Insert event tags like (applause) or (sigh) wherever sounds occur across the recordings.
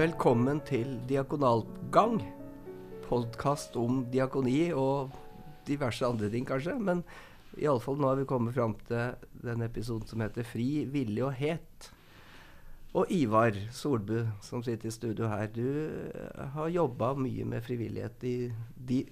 Velkommen til Diakonalgang. Podkast om diakoni og diverse andre ting, kanskje. Men iallfall nå har vi kommet fram til den episoden som heter 'Fri, villig og het'. Og Ivar Solbu, som sitter i studio her, du har jobba mye med frivillighet i de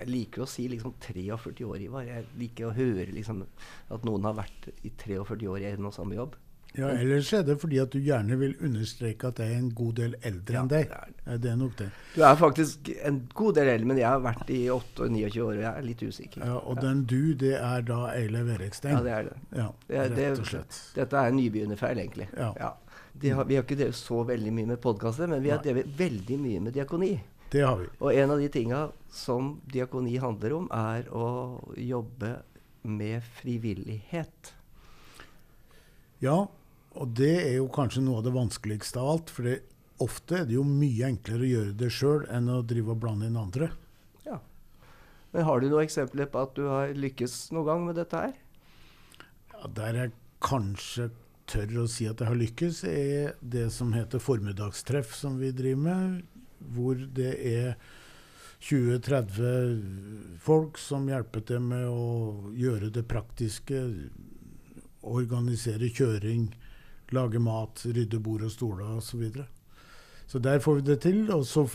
Jeg liker å si liksom 43 år, Ivar. Jeg liker å høre liksom at noen har vært i 43 år i en og samme jobb. Ja, Ellers er det fordi at du gjerne vil understreke at jeg er en god del eldre Ja, enn deg. Ja, det er nok det. Du er faktisk en god del eldre, men jeg har vært i 28-29 år, og jeg er litt usikker. Ja, og den du, det er da Eilev Erikstein. Ja, det er det. Ja, rett og slett. Dette er en nybegynnerfeil, egentlig. Ja. De har, vi har ikke drevet så veldig mye med podkaster, men vi har drevet veldig mye med diakoni. Det har vi. Og en av de tinga som diakoni handler om, er å jobbe med frivillighet. Ja, og det er jo kanskje noe av det vanskeligste av alt. For ofte er det jo mye enklere å gjøre det sjøl enn å drive og blande inn andre. Ja. Men har du noen eksempler på at du har lykkes noen gang med dette her? Ja, der jeg kanskje tør å si at jeg har lykkes, er det som heter formiddagstreff, som vi driver med. Hvor det er 20-30 folk som hjelper til med å gjøre det praktiske. Organisere kjøring, lage mat, rydde bord og stoler osv. Så, videre. så der får vi det til. Og så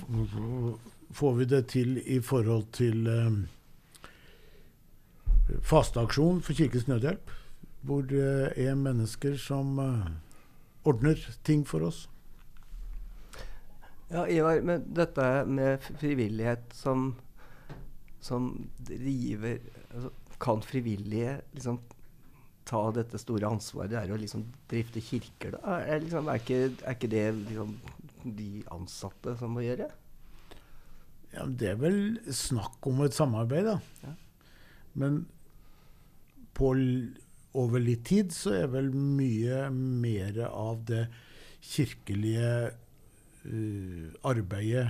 får vi det til i forhold til eh, fasteaksjon for Kirkens Nødhjelp hvor det er mennesker som eh, ordner ting for oss. Ja, Ivar, men dette med frivillighet som, som driver altså, Kan frivillige liksom ta dette store ansvaret det er å liksom drifte kirker, da? Er, liksom, er, ikke, er ikke det liksom de ansatte som må gjøre? Ja, det er vel snakk om et samarbeid, da. Ja. Men på, over litt tid så er vel mye mer av det kirkelige uh, arbeidet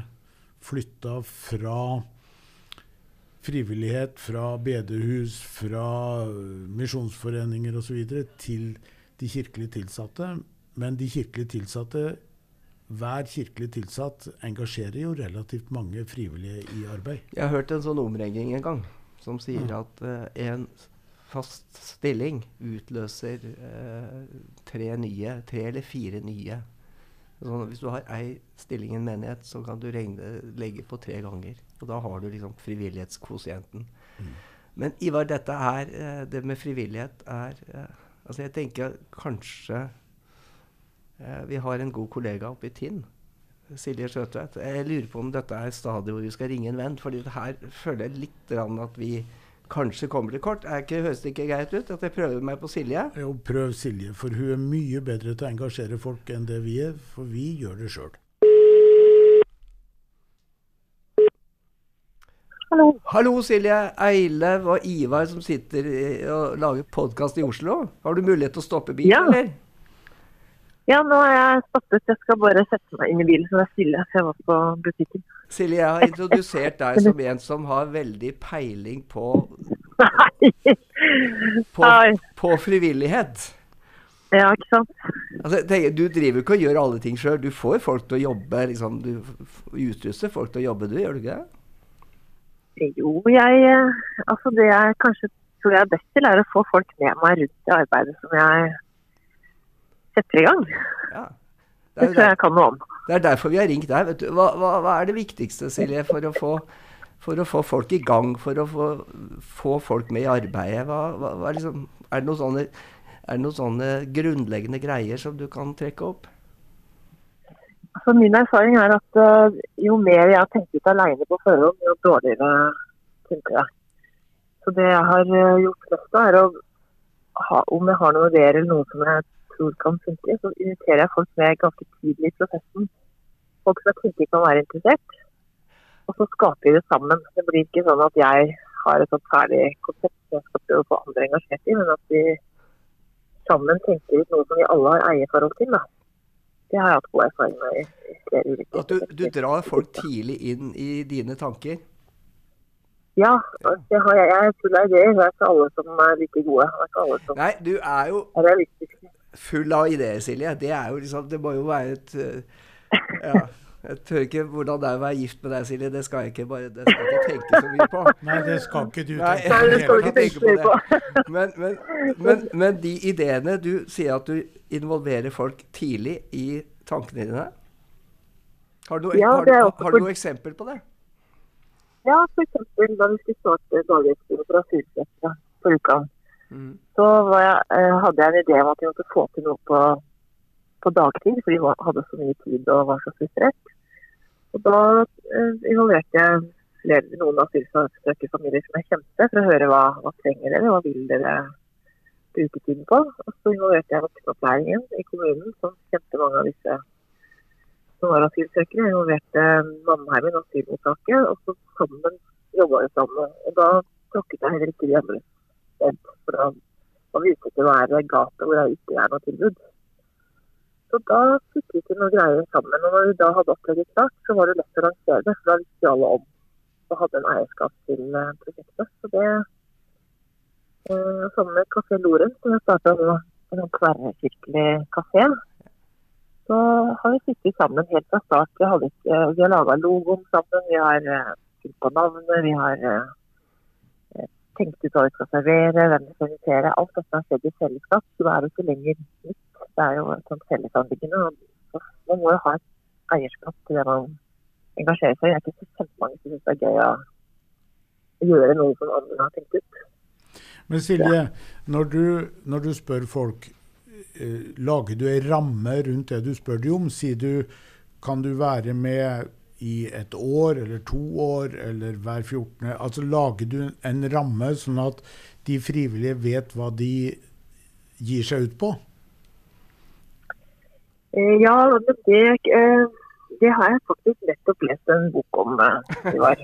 flytta fra frivillighet, fra bedehus, fra eh, misjonsforeninger osv. til de kirkelig tilsatte. Men de kirkelig tilsatte hver kirkelig tilsatt engasjerer jo relativt mange frivillige i arbeid. Jeg har hørt en sånn omregning en gang som sier Ja. at uh, en fast stilling utløser uh, tre nye, tre eller fire nye. Sånn, hvis du har ei stilling i en menighet, så kan du regne, legge på tre ganger. Og da har du liksom frivillighetskvosienten. Mm. Men Ivar, dette er, eh, det med frivillighet er eh, Altså jeg tenker kanskje eh, Vi har en god kollega oppe i Tinn. Silje Sjøtvedt. Jeg lurer på om dette er stadiet hvor vi skal ringe en venn. fordi her føler jeg litt at vi kanskje kommer til kort. Er ikke, høres det ikke greit ut at jeg prøver meg på Silje? Jo, prøv Silje, for hun er mye bedre til å engasjere folk enn det vi er, for vi gjør det sjøl. Hallo. Hallo, Silje. Eilev og Ivar som sitter og lager podkast i Oslo. Har du mulighet til å stoppe bilen, Ja. eller? Ja, nå har jeg stoppet. Jeg skal bare sette meg inn i bilen så det er stille. For jeg var på butikken. Silje, jeg har introdusert deg som en som har veldig peiling på, (laughs) på, på frivillighet. Ja, ikke sant. Altså, tenker, du driver ikke og gjør alle ting sjøl. Du får folk til å jobbe. Liksom, du utruster folk til å jobbe, du. Gjør du ikke det? Jo, jeg eh, Altså, det jeg kanskje tror jeg er best til, er å få folk med meg rundt i arbeidet som jeg setter i gang. Ja. Det er, tror jeg jeg kan noe om. det er derfor vi har ringt deg. Vet du. Hva, hva, hva er det viktigste, Silje, for å få, for å få folk i gang? For å få, få folk med i arbeidet? Hva, hva, hva er, liksom, er, det sånne, er det noen sånne grunnleggende greier som du kan trekke opp? Altså, min erfaring er at eh, jo mer jeg har tenkt ut alene på forhånd, jo dårligere funker jeg. Så det jeg har eh, gjort mest, av er å ha, om jeg har noen ideer eller noe som jeg tror kan funke, så inviterer jeg folk med ganske tidlig i prosessen. Folk som jeg tenker kan være interessert. Og så skaper vi det sammen. Det blir ikke sånn at jeg har et sånt ferdig konsept som jeg skal prøve å få andre engasjert i, men at vi sammen tenker ut noe som vi alle har eierforhold til. Da. Det har jeg hatt god erfaring med At du, du drar folk tidlig inn i dine tanker? Ja, det har jeg. Jeg full av ideer. Det er ikke alle som er like gode. Det er ikke alle som Nei, du er jo er full av ideer, Silje. Det er jo liksom Det må jo være et eh, Ja. (laughs) Jeg tør ikke hvordan det er å være gift med deg, Silje. Det skal jeg ikke, bare, det skal jeg ikke tenke så mye på. (laughs) Nei, det skal ikke du Nei, tenke Nei, det skal ikke tenke på Det. Men, men, men, men de ideene Du sier at du involverer folk tidlig i tankene dine. Har du, noe- Ja, har, har du noe eksempel på det? Ja, f.eks. da vi skulle starte daghjelpstime for asylsøkere på uka. Mm. Så var jeg, eh, hadde jeg en idé om at vi måtte få til noe på, på dagtid, for vi hadde så mye tid og var så frustrert. Og da eh, involverte jeg flere, noen asylsøkerfamilier som jeg kjente, for å høre hva, hva trenger dere, hva vil dere bruke tiden på. Og så involverte jeg voksenopplæringen i kommunen, som kjente mange av disse som var asylsøkere. Jeg involverte Mannheimen, asylmottaket, og så sammen jobba vi sammen. Og da tråkket jeg heller ikke de andre for da var vi ute til å være gapet hvor det ikke er noe tilbud. Så da fikk vi til noen greier sammen. Og når vi da hadde opplegget klart, så var det lett å lansere det, for da visste alle om og hadde en eierskap til eh, prosjektet. Så det eh, Sammen med Kafé Loren, som jeg starta nå, en sånn tverrkirkelig kafé, så har vi sittet sammen helt fra start. Vi, hadde ikke, vi har laga logoen sammen, vi har eh, på navnet, vi har eh, tenkt ut hva vi skal servere, hvem vi skal invitere. Alt dette har skjedd i fellesskap, så det er det ikke lenger nytt. Det er jo et sånt fellesanliggende. Man må jo ha et eierskap til det man engasjerer seg i. Jeg er ikke så kjempemange som syns det er gøy å gjøre noe som andre har tenkt ut. Men Silje, når du, når du spør folk, eh, lager du ei ramme rundt det du spør dem om? Sier du kan du være med i et år eller to år eller hver 14. Altså Lager du en ramme sånn at de frivillige vet hva de gir seg ut på? Eh, Ja, det, eh, det har jeg faktisk nettopp lest en bok om. eh,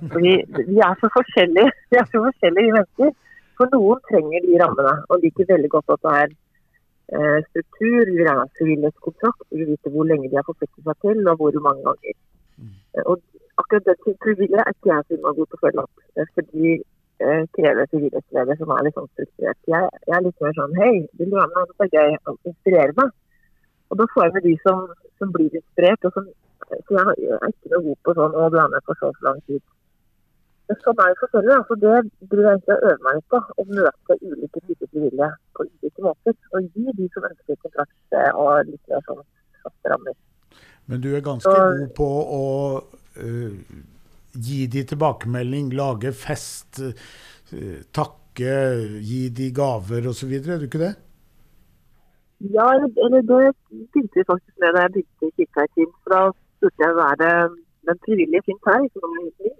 (laughs) Fordi vi er så forskjellige, (laughs) vi er så forskjellige mennesker. For noen trenger de rammene og liker veldig godt at det er struktur. De vil gjerne ha frivillighetskontrakt, de vil vite hvor lenge de har forpliktet seg til og hvor mange ganger. Eh, Og akkurat det til frivillige er ikke jeg så innmari god til å følge opp. Fordi eh, krever frivillighetsleder som er litt sånn strukturert. Jeg, jeg er litt mer sånn hei, vil du være med? Det er gøy inspirere meg. Og da får jeg med de som, som blir inspirert. Og som, jeg, jeg er ikke noe god på sånn å du er med for så lang tid. Men sånn er det selvfølgelig. Altså det driver jeg egentlig øve meg litt på. Å møte ulike typer frivillige på ulike måter. Og gi de som ønsker kontrakt eh, og litt mer sånn rammer. Men du er ganske Så- god på å uh, gi de tilbakemelding, lage fest, uh, takke, gi de gaver osv. Er du ikke det? Ja, eller, det begynte vi faktisk med da jeg begynte i Kirka. For da spurte jeg hva er det den frivillige finnes her. Ikke noe.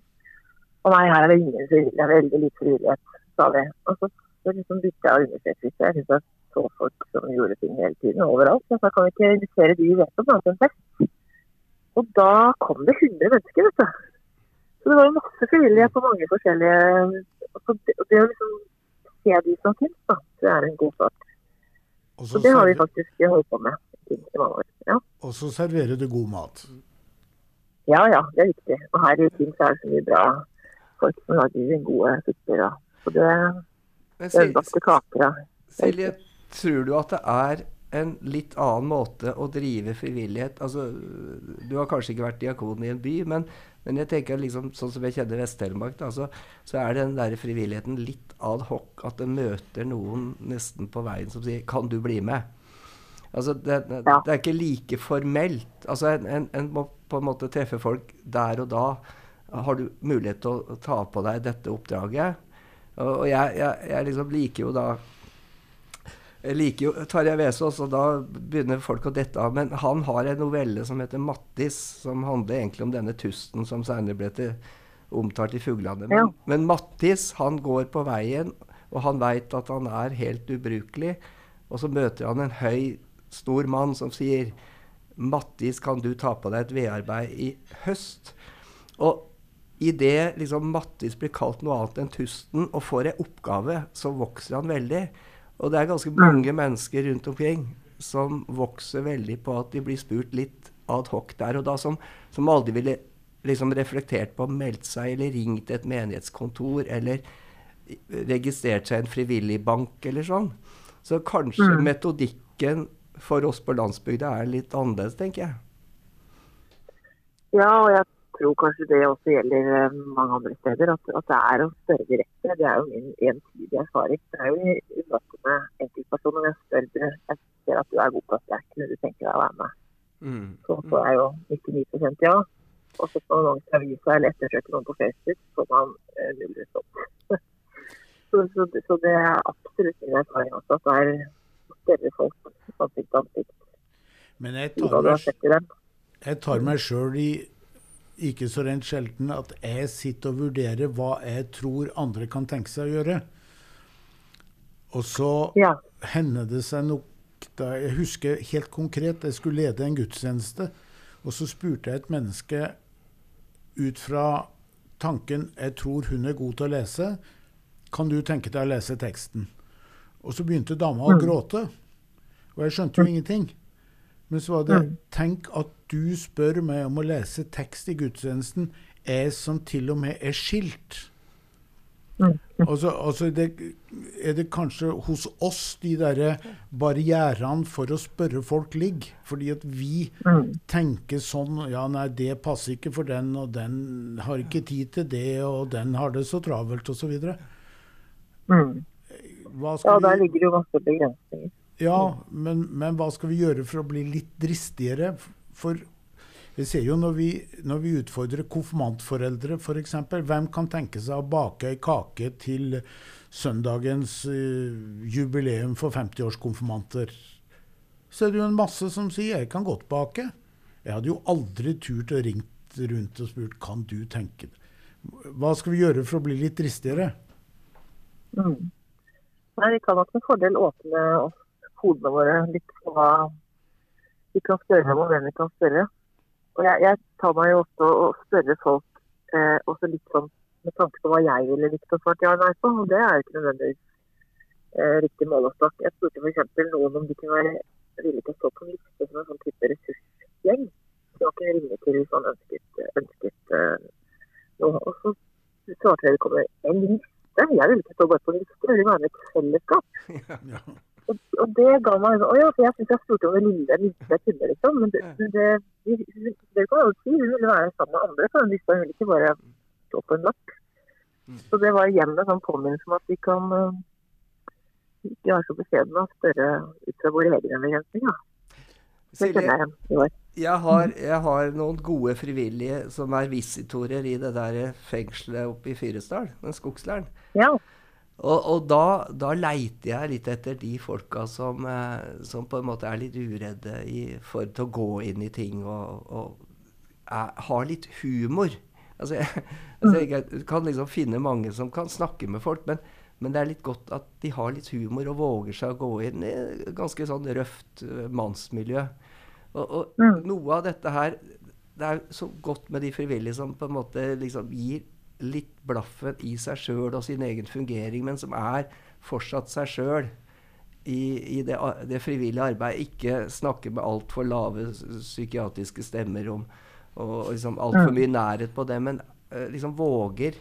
Og nei, her er det ingen frivillige. Veldig lite frivillighet, sa vi. Og så, så liksom bytta jeg å undersøke litt. Jeg syntes jeg så folk som gjorde ting hele tiden overalt. Så jeg kan vi ikke invitere de vi vet om, annet enn fest? Og da kom det 100 mennesker, vet du. Så det var jo masse frivillige på mange forskjellige og det, det å liksom se de som finnes, da, det er en god start. Og Så så, det har vi faktisk holdt på med i mange år. Ja. og så serverer du god mat. ja ja, det er viktig. Og her i Teams er det så mye bra folk som lager gode supper. Ja. Så det ødelagte er kaker. Ja. Silje, tror du at det er en litt annen måte å drive frivillighet Altså, Du har kanskje ikke vært diakon i en by, men, men jeg tenker liksom, sånn som jeg kjenner Vest-Telemark, så, så er den der frivilligheten litt ad hoc. At det møter noen nesten på veien som sier 'Kan du bli med?' Altså, det, det, det er ikke like formelt. Altså, en, en, en må på en måte treffe folk der og da. Har du mulighet til å ta på deg dette oppdraget? Og, og jeg, jeg, jeg liksom liker jo da jeg liker jo Tarjei Vesaas, og da begynner folk å dette av. Men han har en novelle som heter 'Mattis', som handler egentlig om denne tusten som senere ble til, omtalt i 'Fuglene'. Men, Ja. men Mattis han går på veien, og han veit at han er helt ubrukelig. Og så møter han en høy, stor mann som sier 'Mattis, kan du ta på deg et vedarbeid i høst?' Og idet liksom Mattis blir kalt noe annet enn Tusten og får en oppgave, så vokser han veldig. Og det er ganske mange mennesker rundt omkring som vokser veldig på at de blir spurt litt ad hoc der og da, som, som aldri ville liksom reflektert på å meldt seg eller ringt et menighetskontor eller registrert seg i en frivillig bank eller sånn. Så kanskje metodikken for oss på landsbygda er litt annerledes, tenker jeg. Ja, og jeg tror kanskje det også gjelder eh, mange andre steder. At, at det er å spørre direkte. Det er jo min entydige erfaring. Det er jo i møte med enkeltpersoner. Jeg spør jeg ser at du er god på dette, kunne du tenke deg å være med? Mm. Så får jeg jo 99 ja. Og så får man avisa eller ettersøke noen på Facebook, så får man eh, null respons. (laughs) så, så, så det er absolutt min erfaring også, at det er å spørre folk ansikt til ansikt Men jeg tar meg, jeg tar meg sjøl i ikke så rent sjelden at jeg sitter og vurderer hva jeg tror andre kan tenke seg å gjøre. Og så Ja. hender det seg nok da Jeg husker helt konkret, jeg skulle lede en gudstjeneste, og så spurte jeg et menneske ut fra tanken 'Jeg tror hun er god til å lese'. Kan du tenke deg å lese teksten? Og så begynte dama å Mm. gråte. Og jeg skjønte jo ingenting. Men så var det Mm. Tenk at du spør meg om å lese tekst i gudstjenesten, jeg som til og med er skilt. Mm. Altså, altså det, er det kanskje hos oss de derre barrierene for å spørre folk ligger? Fordi at vi Mm. tenker sånn Ja, nei, det passer ikke for den, og den har ikke tid til det, og den har det så travelt, osv. Mm. Ja, der ligger det jo masse begrensninger. Ja, men, men hva skal vi gjøre for å bli litt dristigere? For vi ser jo når vi, når vi utfordrer konfirmantforeldre f.eks., hvem kan tenke seg å bake ei kake til søndagens uh, jubileum for 50-årskonfirmanter? Så er det jo en masse som sier 'jeg kan godt bake'. Jeg hadde jo aldri turt å ringt rundt og spurt 'kan du tenke det'? Hva skal vi gjøre for å bli litt dristigere? Mm. Nei, Vi kan nok med fordel åpne oss hodene våre litt for hva vi kan spørre om, og hvem vi kan spørre. Og jeg, jeg tar meg jo ofte å spørre folk eh, også litt sånn med tanke på hva jeg ville likt å svare ja eller nei på, og det er jo ikke nødvendigvis eh, riktig målestokk. Jeg spurte f.eks. noen om de kunne være villige til å stå på en liste som en sånn type ressursgjeng. Så man kunne ringe til sånn ønsket, ønsket eh, noe. Og så svarte vedkommende en liste. Jeg ville ikke stå bare på en liste, jeg ville være med i et fellesskap. (laughs) Ja. Og, og det ga meg Å ja, for jeg syns jeg spurte om det lille minste jeg kunne, liksom. Men det, det, det, det kan jeg jo si. Hun ville være sammen med andre for hun visste Hun ville ikke bare stå på en lapp. Mm. Så det var igjen en sånn påminnelse om at vi kan eh, ikke være så beskjedne og spørre ut fra våre egne begrensninger. Det kjenner jeg i år. jeg har, jeg har noen gode frivillige som er visitorer i det der fengselet oppe i Fyresdal, den skogsleiren. Ja. Og, og da, da leiter jeg litt etter de folka som, eh, som på en måte er litt uredde i, for til å gå inn i ting og, og er, har litt humor. Altså, jeg, (laughs) altså jeg kan liksom finne mange som kan snakke med folk, men, men det er litt godt at de har litt humor og våger seg å gå inn i ganske sånn røft eh, mannsmiljø. Og, og Mm. noe av dette her Det er så godt med de frivillige som på en måte liksom gir litt blaffen i seg sjøl og sin egen fungering, men som er fortsatt seg sjøl i, i det, det frivillige arbeidet. Ikke snakke med altfor lave psykiatriske stemmer om og liksom altfor mye nærhet på det, men eh, liksom våger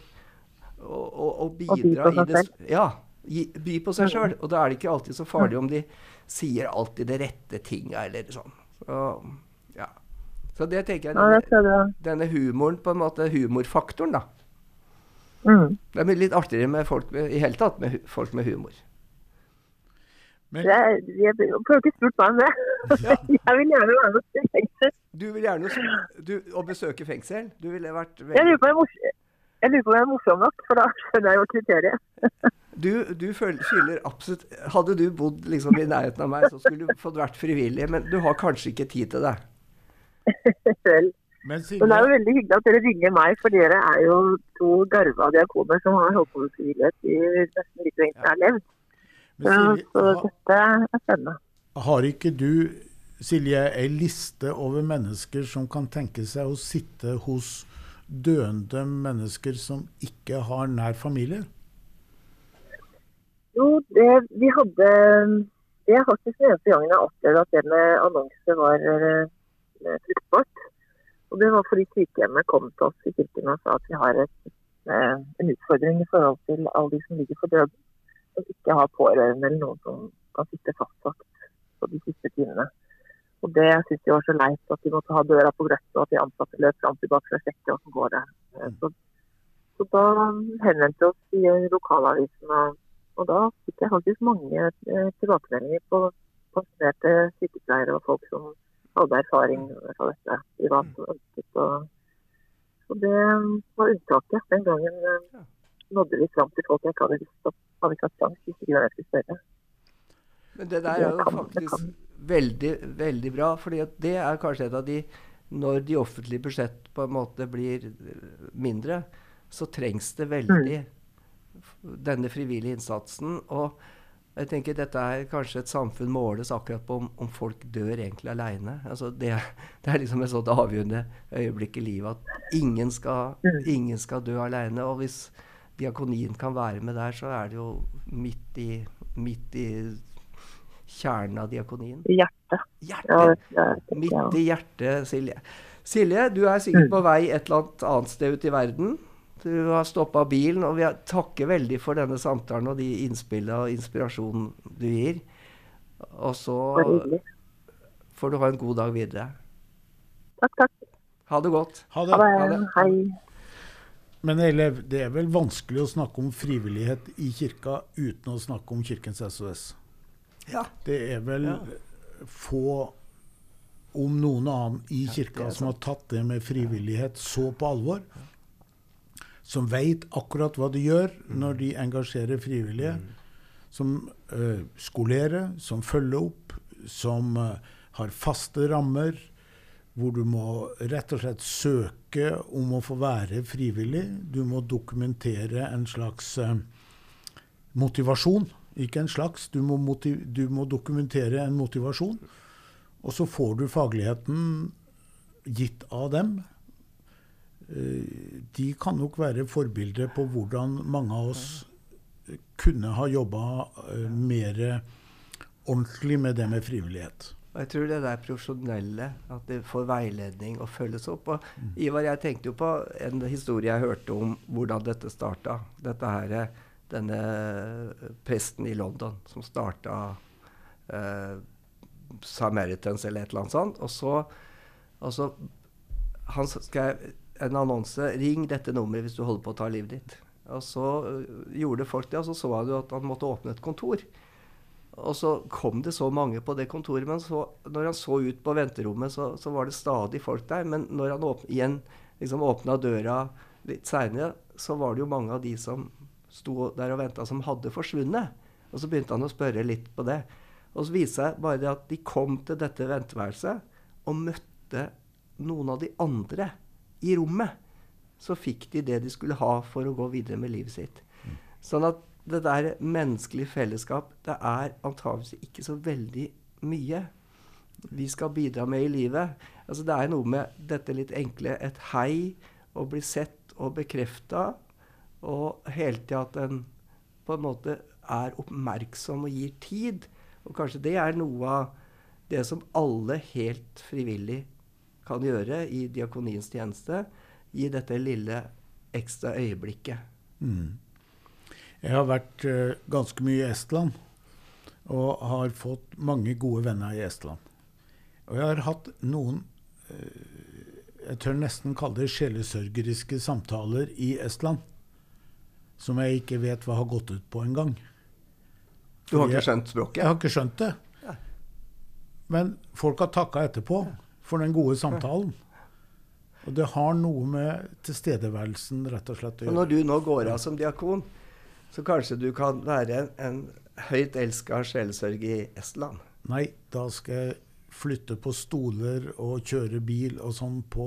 å, å, å bidra i det Ja. By på seg sjøl. Og da er det ikke alltid så farlig om de sier alltid det rette tinga, eller sånn. Så, ja. så det tenker jeg denne, denne humoren, på en måte humorfaktoren, da. Mm. Det er litt artigere med folk med, i hele tatt med folk med humor. Men, Jeg, jeg, jeg har ikke spurt meg om det. (laughs) Jeg vil gjerne være med til fengsel. Du vil gjerne s- du, å besøke fengsel? Du ville vært Jeg lurer på om jeg mors- jeg lurer på om jeg er morsom nok, for da skjønner jeg jo kriteriet. (laughs) Du, du føl- absolutt Hadde du bodd liksom i nærheten av meg, så skulle du fått vært frivillig, men du har kanskje ikke tid til det. (laughs) Vel, men Men det er jo veldig hyggelig at dere ringer meg, for dere er jo to garva diakoner som har holdt på med frivillighet i nesten like lenge som jeg har levd. Så, dette er spennende. har ikke du Silje, ei liste over mennesker som kan tenke seg å sitte hos døende mennesker som ikke har nær familie? Jo, det vi hadde Det er faktisk den eneste gangen jeg opplevde at det med annonse var eh, fruktbart. Og det var fordi sykehjemmet kom til oss i kirken og sa at vi har et, eh, en utfordring i forhold til alle de som ligger for døden, som ikke har pårørende eller noen som kan sitte fastsagt på de siste timene. Og det syns de var så leit at de måtte ha døra på gløtt, og at de ansatte løp fram tilbake for å sjekke hvordan går det. Eh, Så, så da henvendte vi oss i lokalavisen, og, og da fikk jeg faktisk mange eh, tilbakemeldinger på pensjonerte sykepleiere og folk som hadde erfaring fra dette privat og ønsket. Og, det var unntaket. Den gangen eh, nådde vi fram til folk jeg ikke hadde om. Hadde ikke hatt sjans hvis ikke skulle spørre. Men det der er jo Det det faktisk veldig, veldig bra. fordi det er kanskje et av de Når de offentlige budsjett på en måte blir eh, mindre, så trengs det veldig mm. denne frivillige innsatsen. Og jeg tenker dette er kanskje et samfunn måles akkurat på om, om folk dør egentlig aleine. Altså det, det er liksom et sånt avgjørende øyeblikk i livet at ingen skal, ingen skal dø aleine. Og hvis diakonien kan være med der, så er det jo midt i, midt i kjernen av diakonien. Hjertet. Jeg Midt i hjertet, Silje. Silje, du er sikkert på vei et eller annet sted ut i verden. Du har stoppa bilen, og vi takker veldig for denne samtalen og de innspillene og inspirasjonen du gir. Og så får du ha en god dag videre. Takk, takk. Ha det godt. Ha Ha det. Ha det. Hei. Men det er vel vanskelig å snakke om frivillighet i kirka uten å snakke om Kirkens SOS. Ja. Det er vel Ja. få, om noen annen i kirka, ja, som har tatt det med frivillighet så på alvor. Som veit akkurat hva de gjør når de engasjerer frivillige. Som uh, skolerer, som følger opp, som uh, har faste rammer. Hvor du må rett og slett søke om å få være frivillig. Du må dokumentere en slags uh, motivasjon. Ikke en slags. Du må, du må dokumentere en motivasjon. Og så får du fagligheten gitt av dem. Eh, De kan nok være forbilder på hvordan mange av oss kunne ha jobba mer ordentlig med det med frivillighet. Og jeg tror det der profesjonelle, at det får veiledning og følges opp. Og Ivar, jeg tenkte jo på en historie jeg hørte om hvordan dette starta. Dette her, denne presten i London som starta eh, Samaritans eller et eller annet sånt. Og så, og så Han skrev en annonse 'Ring dette nummeret hvis du holder på å ta livet ditt'. Og så øh, gjorde folk det, og så så han jo at han måtte åpne et kontor. Og så kom det så mange på det kontoret, men så, når han så ut på venterommet, så, så var det stadig folk der. Men når han åp igjen liksom åpna døra litt seinere, så var det jo mange av de som sto der og venta, som hadde forsvunnet. Og så begynte han å spørre litt på det. Og så viste det seg bare det at de kom til dette venteværelset og møtte noen av de andre i rommet. Så fikk de det de skulle ha for å gå videre med livet sitt. Sånn at det der menneskelige fellesskap, det er antageligvis ikke så veldig mye vi skal bidra med i livet. Altså Det er noe med dette litt enkle et hei, å bli sett og bekrefta, og hele tida at en på en måte er oppmerksom og gir tid. Og kanskje det er noe av det som alle helt frivillig kan gjøre i diakoniens tjeneste. Gi dette lille ekstra øyeblikket. Mm. Jeg har vært uh, ganske mye i Estland og har fått mange gode venner i Estland. Og jeg har hatt noen uh, jeg tør nesten kalle det sjelesørgeriske samtaler i Estland. Som jeg ikke vet hva har gått ut på engang. Du har ikke skjønt språket? Jeg har ikke skjønt det. Men folk har takka etterpå for den gode samtalen. Og det har noe med tilstedeværelsen rett og slett å Og gjøre. når du nå går av som diakon, så kanskje du kan være en, en høyt elska sjelesørg i Estland? Nei, da skal jeg flytte på stoler og kjøre bil og sånn på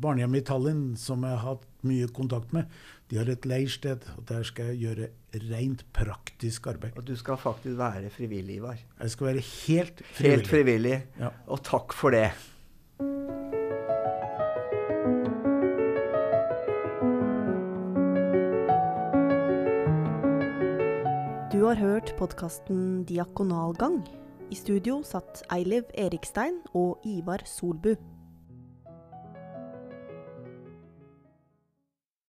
barnehjemmet i Tallinn, som jeg har hatt mye kontakt med. De har et leirsted, og der skal jeg gjøre rent praktisk arbeid. Og du skal faktisk være frivillig, Ivar. Jeg skal være helt frivillig. Helt frivillig. Ja. Og takk for det. Har hørt podkasten Diakonalgang. I studio satt Eiliv Erikstein og Ivar Solbu.